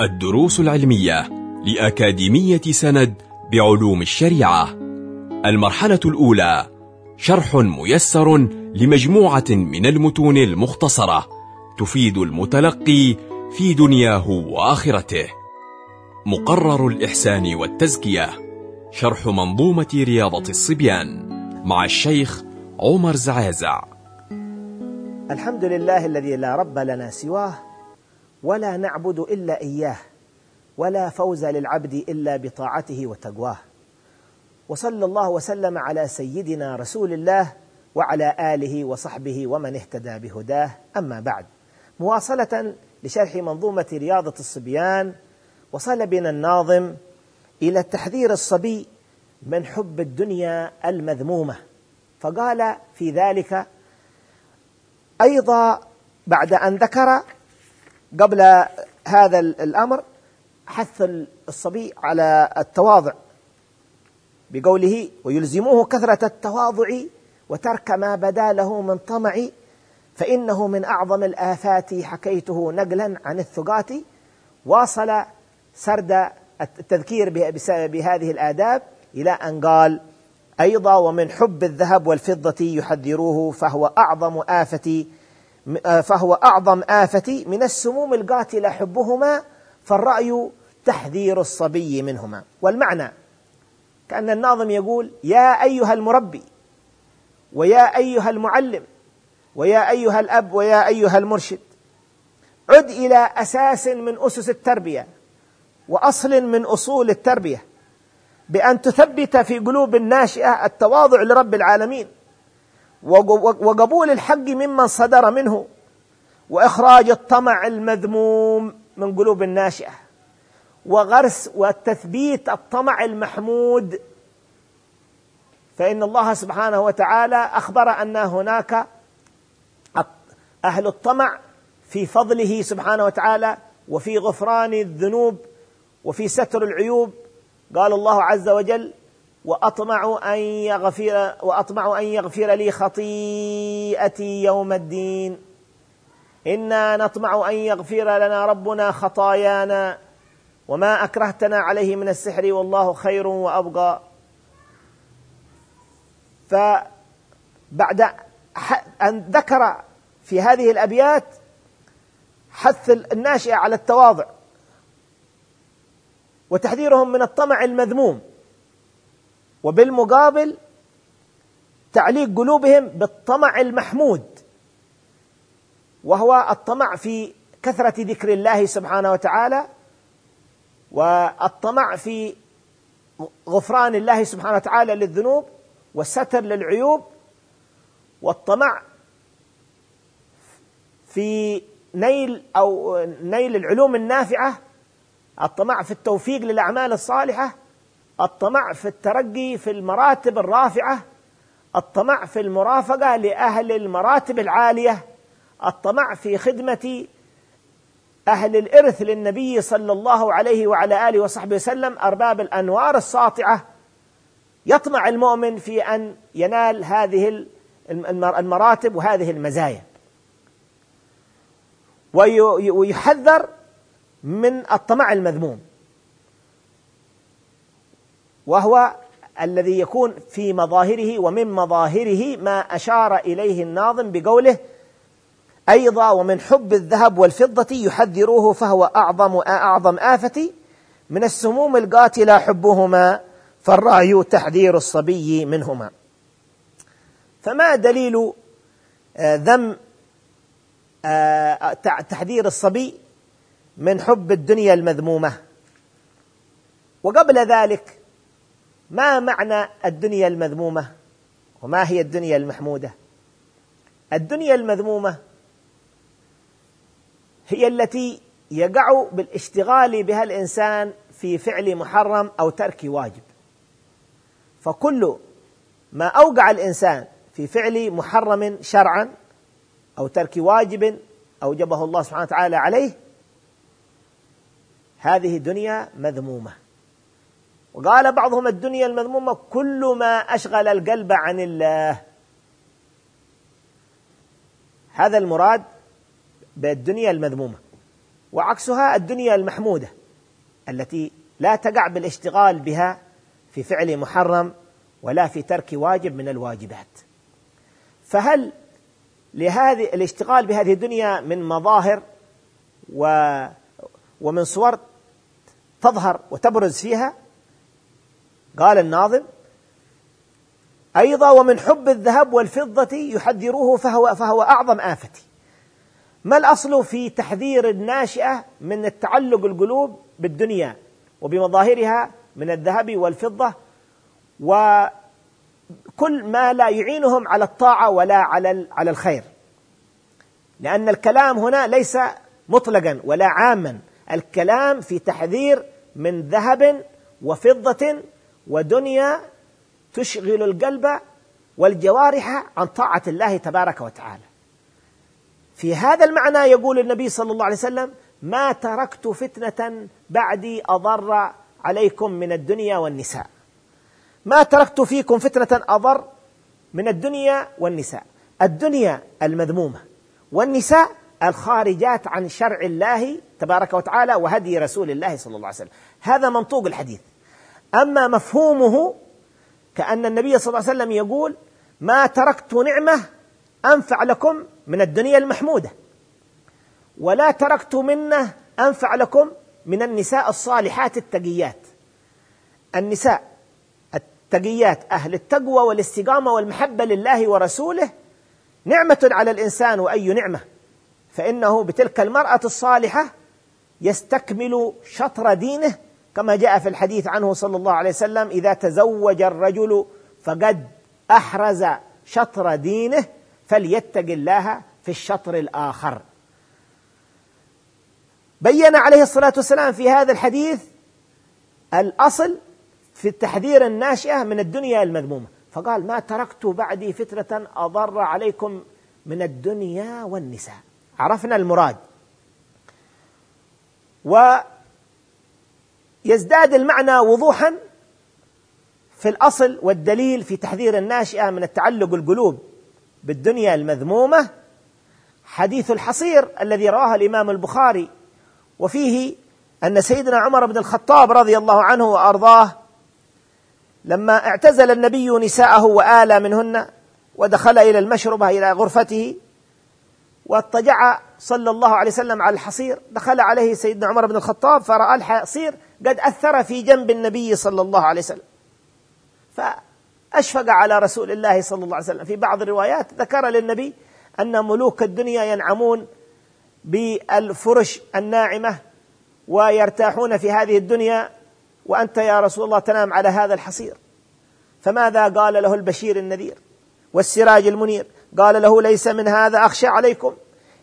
الدروس العلمية لأكاديمية سند بعلوم الشريعة. المرحلة الأولى شرح ميسر لمجموعة من المتون المختصرة تفيد المتلقي في دنياه وآخرته. مقرر الإحسان والتزكية شرح منظومة رياضة الصبيان مع الشيخ عمر زعازع. الحمد لله الذي لا رب لنا سواه ولا نعبد إلا إياه ولا فوز للعبد إلا بطاعته وتقواه. وصلى الله وسلم على سيدنا رسول الله وعلى آله وصحبه ومن اهتدى بهداه. أما بعد مواصلة لشرح منظومة رياضة الصبيان وصل بنا الناظم إلى تحذير الصبي من حب الدنيا المذمومة. فقال في ذلك أيضا بعد أن ذكر قبل هذا الأمر حث الصبي على التواضع بقوله ويلزموه كثرة التواضع وترك ما بدا له من طمع فإنه من أعظم الآفات حكيته نقلا عن الثقات واصل سرد التذكير بهذه الآداب إلى أن قال أيضا ومن حب الذهب والفضة يحذروه فهو أعظم آفة فهو أعظم آفة من السموم القاتلة حبهما فالرأي تحذير الصبي منهما. والمعنى كأن الناظم يقول يا أيها المربي ويا أيها المعلم ويا أيها الأب ويا أيها المرشد عد إلى أساس من أسس التربية وأصل من أصول التربية بأن تثبت في قلوب الناشئة التواضع لرب العالمين. وقبول الحق ممن صدر منه وإخراج الطمع المذموم من قلوب الناشئة وغرس وتثبيت الطمع المحمود. فإن الله سبحانه وتعالى أخبر أن هناك أهل الطمع في فضله سبحانه وتعالى وفي غفران الذنوب وفي ستر العيوب. قال الله عز وجل وأطمع أن يغفر وأطمع أن يغفر لي خطيئتي يوم الدين. إنا نطمع أن يغفر لنا ربنا خطايانا وما أكرهتنا عليه من السحر والله خير وأبقى. فبعد أن ذكر في هذه الأبيات حث الناشئة على التواضع وتحذيرهم من الطمع المذموم. وبالمقابل تعليق قلوبهم بالطمع المحمود وهو الطمع في كثرة ذكر الله سبحانه وتعالى والطمع في غفران الله سبحانه وتعالى للذنوب والستر للعيوب والطمع في نيل أو نيل العلوم النافعة الطمع في التوفيق للأعمال الصالحة الطمع في الترقي في المراتب الرافعة الطمع في المرافقة لأهل المراتب العالية الطمع في خدمة أهل الإرث للنبي صلى الله عليه وعلى آله وصحبه وسلم أرباب الأنوار الساطعة. يطمع المؤمن في أن ينال هذه المراتب وهذه المزايا. ويحذر من الطمع المذموم. وهو الذي يكون في مظاهره ومن مظاهره ما أشار إليه الناظم بقوله أيضا ومن حب الذهب والفضة يحذروه فهو أعظم أعظم آفة من السموم القاتلة حبهما فالرأي تحذير الصبي منهما. فما دليل ذم تحذير الصبي من حب الدنيا المذمومة؟ وقبل ذلك ما معنى الدنيا المذمومة وما هي الدنيا المحمودة؟ الدنيا المذمومة هي التي يقع بالاشتغال بها الإنسان في فعل محرم أو ترك واجب. فكل ما أوقع الإنسان في فعل محرم شرعا أو ترك واجب أوجبه الله سبحانه وتعالى عليه هذه دنيا مذمومة. وقال بعضهم الدنيا المذمومة كل ما أشغل القلب عن الله. هذا المراد بالدنيا المذمومة وعكسها الدنيا المحمودة التي لا تقع بالاشتغال بها في فعل محرم ولا في ترك واجب من الواجبات. فهل لهذه الاشتغال بهذه الدنيا من مظاهر و ومن صور تظهر وتبرز فيها؟ قال الناظم أيضا ومن حب الذهب والفضة يحذروه فهو, فهو أعظم آفة. ما الأصل في تحذير الناشئة من التعلق القلوب بالدنيا وبمظاهرها من الذهب والفضة؟ وكل ما لا يعينهم على الطاعة ولا على على الخير. لأن الكلام هنا ليس مطلقا ولا عاما. الكلام في تحذير من ذهب وفضة ودنيا تشغل القلب والجوارح عن طاعة الله تبارك وتعالى. في هذا المعنى يقول النبي صلى الله عليه وسلم: ما تركت فتنة بعدي أضر عليكم من الدنيا والنساء. ما تركت فيكم فتنة أضر من الدنيا والنساء. الدنيا المذمومة والنساء الخارجات عن شرع الله تبارك وتعالى وهدي رسول الله صلى الله عليه وسلم. هذا منطوق الحديث. أما مفهومه كأن النبي صلى الله عليه وسلم يقول ما تركت نعمة أنفع لكم من الدنيا المحمودة ولا تركت منة أنفع لكم من النساء الصالحات التقيات. النساء التقيات أهل التقوى والاستقامة والمحبة لله ورسوله نعمة على الإنسان وأي نعمة فإنه بتلك المرأة الصالحة يستكمل شطر دينه كما جاء في الحديث عنه صلى الله عليه وسلم إذا تزوج الرجل فقد أحرز شطر دينه فليتق الله في الشطر الآخر. بين عليه الصلاة والسلام في هذا الحديث الأصل في التحذير الناشئة من الدنيا المذمومة. فقال ما تركت بعدي فتنة أضر عليكم من الدنيا والنساء. عرفنا المراد. و يزداد المعنى وضوحا في الأصل والدليل في تحذير الناشئة من التعلق القلوب بالدنيا المذمومة حديث الحصير الذي رواه الإمام البخاري وفيه أن سيدنا عمر بن الخطاب رضي الله عنه وأرضاه لما اعتزل النبي نساءه والى منهن ودخل إلى المشربة إلى غرفته واضطجع صلى الله عليه وسلم على الحصير دخل عليه سيدنا عمر بن الخطاب فرأى الحصير قد أثر في جنب النبي صلى الله عليه وسلم. فأشفق على رسول الله صلى الله عليه وسلم. في بعض الروايات ذكر للنبي أن ملوك الدنيا ينعمون بالفرش الناعمة ويرتاحون في هذه الدنيا وأنت يا رسول الله تنام على هذا الحصير. فماذا قال له البشير النذير والسراج المنير؟ قال له ليس من هذا أخشى عليكم.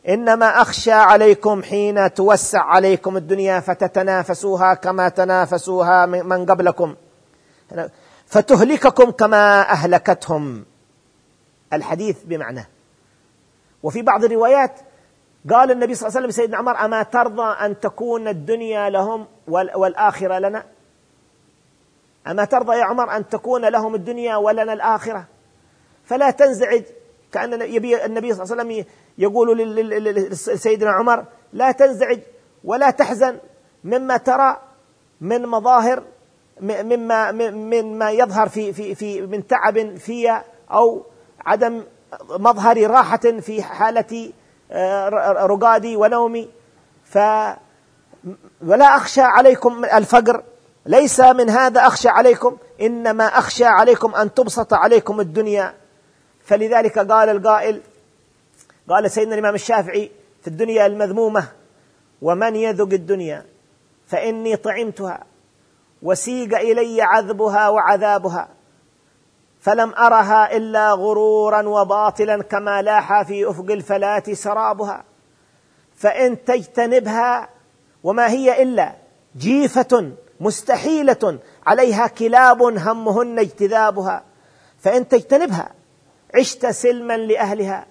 إنما أخشى عليكم حين توسع عليكم الدنيا فتتنافسوها كما تنافسوها من قبلكم. فتهلككم كما أهلكتهم. الحديث بمعنى. وفي بعض الروايات قال النبي صلى الله عليه وسلم سيدنا عمر أما ترضى أن تكون الدنيا لهم والآخرة لنا؟ أما ترضى يا عمر أن تكون لهم الدنيا ولنا الآخرة؟ فلا تنزعج كأن يبي النبي صلى الله عليه وسلم يقول لسيدنا عمر لا تنزعج ولا تحزن مما ترى من مظاهر مما مما يظهر في في في من تعب في أو عدم مظهر راحة في حالة آه، رقادي ونومي. ف ولا أخشى عليكم الفقر ليس من هذا أخشى عليكم إنما أخشى عليكم أن تبسط عليكم الدنيا. فلذلك قال القائل قال سيدنا الإمام الشافعي في الدنيا المذمومة ومن يذق الدنيا فإني طعمتها وسيق إلي عذبها وعذابها فلم أرها إلا غرورا وباطلا كما لاح في أفق الفلاة سرابها فإن تجتنبها وما هي إلا جيفة مستحيلة عليها كلاب همهن اجتذابها فإن تجتنبها عشت سلما لأهلها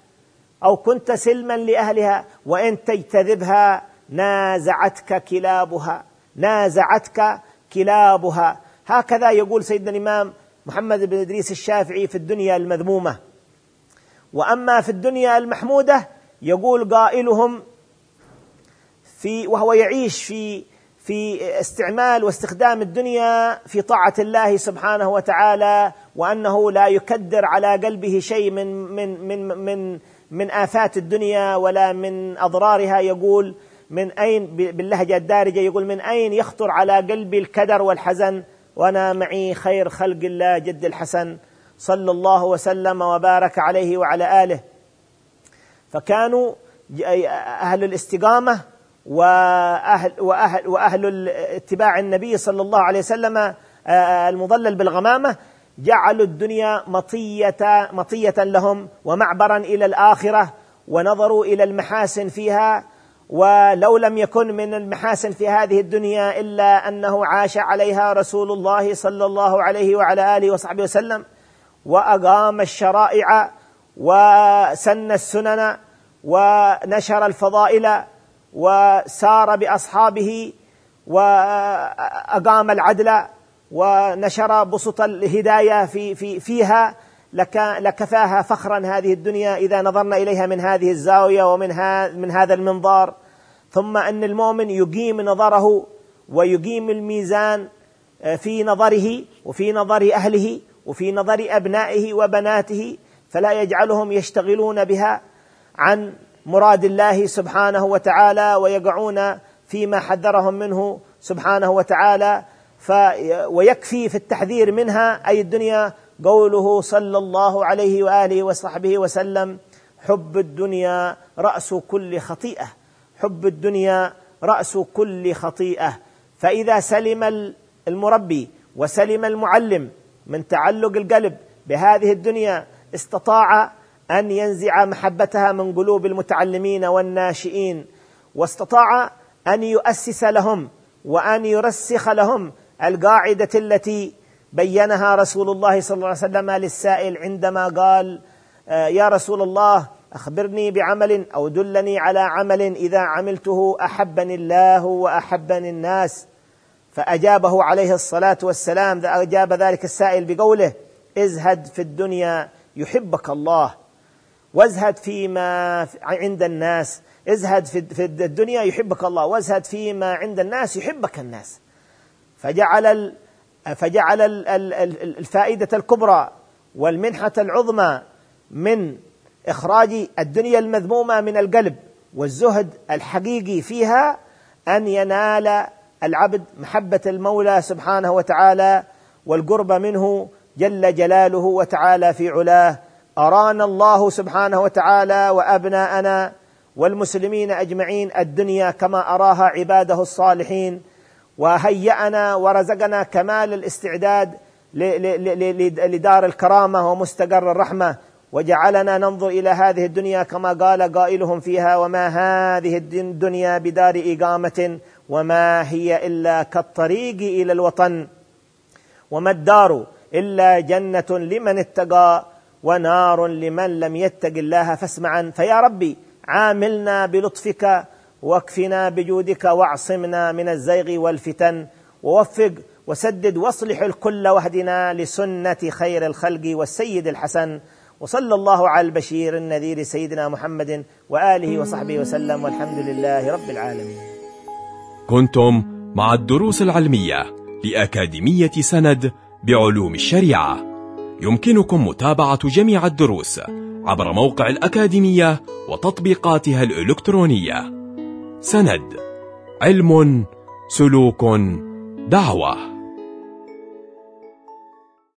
أو كنت سلما لأهلها وإن تجتذبها نازعتك كلابها نازعتك كلابها. هكذا يقول سيدنا الإمام محمد بن إدريس الشافعي في الدنيا المذمومة. وأما في الدنيا المحمودة يقول قائلهم في وهو يعيش في في استعمال واستخدام الدنيا في طاعة الله سبحانه وتعالى وأنه لا يكدر على قلبه شيء من من من من من آفات الدنيا ولا من أضرارها. يقول من أين باللهجة الدارجة يقول من أين يخطر على قلبي الكدر والحزن؟ وأنا معي خير خلق الله جد الحسن صلى الله وسلم وبارك عليه وعلى آله. فكانوا أهل الاستقامة وأهل, وأهل, وأهل اتباع النبي صلى الله عليه وسلم آه، المضلل بالغمامة جعلوا الدنيا مطية مطية لهم ومعبرا إلى الآخرة ونظروا إلى المحاسن فيها ولو لم يكن من المحاسن في هذه الدنيا إلا أنه عاش عليها رسول الله صلى الله عليه وعلى آله وصحبه وسلم وأقام الشرائع وسن السنن ونشر الفضائل وسار بأصحابه وأقام العدل ونشر بسط الهداية في في فيها لك لكفاها فخرا هذه الدنيا إذا نظرنا إليها من هذه الزاوية ومن من هذا المنظار. ثم أن المؤمن يقيم نظره ويقيم الميزان آه، في نظره وفي نظر أهله وفي نظر أبنائه وبناته فلا يجعلهم يشتغلون بها عن مراد الله سبحانه وتعالى ويقعون فيما حذرهم منه سبحانه وتعالى. ف ويكفي في التحذير منها أي الدنيا. قوله صلى الله عليه وآله وصحبه وسلم حب الدنيا رأس كل خطيئة. حب الدنيا رأس كل خطيئة. فإذا سلم المربي وسلم المعلم من تعلق القلب بهذه الدنيا استطاع أن ينزع محبتها من قلوب المتعلمين والناشئين واستطاع أن يؤسس لهم وأن يرسخ لهم القاعدة التي بينها رسول الله صلى الله عليه وسلم للسائل عندما قال آه، يا رسول الله أخبرني بعمل أو دلني على عمل إذا عملته أحبني الله وأحبني الناس. فأجابه عليه الصلاة والسلام أجاب ذلك السائل بقوله ازهد في الدنيا يحبك الله وازهد فيما عند الناس ازهد في الدنيا يحبك الله وازهد فيما عند الناس يحبك الناس. فجعل فجعل الفائدة الكبرى والمنحة العظمى من إخراج الدنيا المذمومة من القلب والزهد الحقيقي فيها أن ينال العبد محبة المولى سبحانه وتعالى والقرب منه جل جلاله وتعالى في علاه. أرانا الله سبحانه وتعالى وأبناءنا والمسلمين أجمعين الدنيا كما أراها عباده الصالحين. وهيأنا ورزقنا كمال الاستعداد لدار الكرامة ومستقر الرحمة. وجعلنا ننظر إلى هذه الدنيا كما قال قائلهم فيها وما هذه الدنيا بدار إقامة وما هي إلا كالطريق إلى الوطن. وما الدار إلا جنة لمن اتقى ونار لمن لم يتق الله فاسمعا. فيا ربي عاملنا بلطفك واكفنا بجودك واعصمنا من الزيغ والفتن ووفق وسدد واصلح الكل واهدنا لسنة خير الخلق والسيد الحسن وصلى الله على البشير النذير سيدنا محمد وآله وصحبه وسلم والحمد لله رب العالمين. كنتم مع الدروس العلمية لأكاديمية سند بعلوم الشريعة. يمكنكم متابعة جميع الدروس عبر موقع الأكاديمية وتطبيقاتها الإلكترونية. سند. علم سلوك دعوة.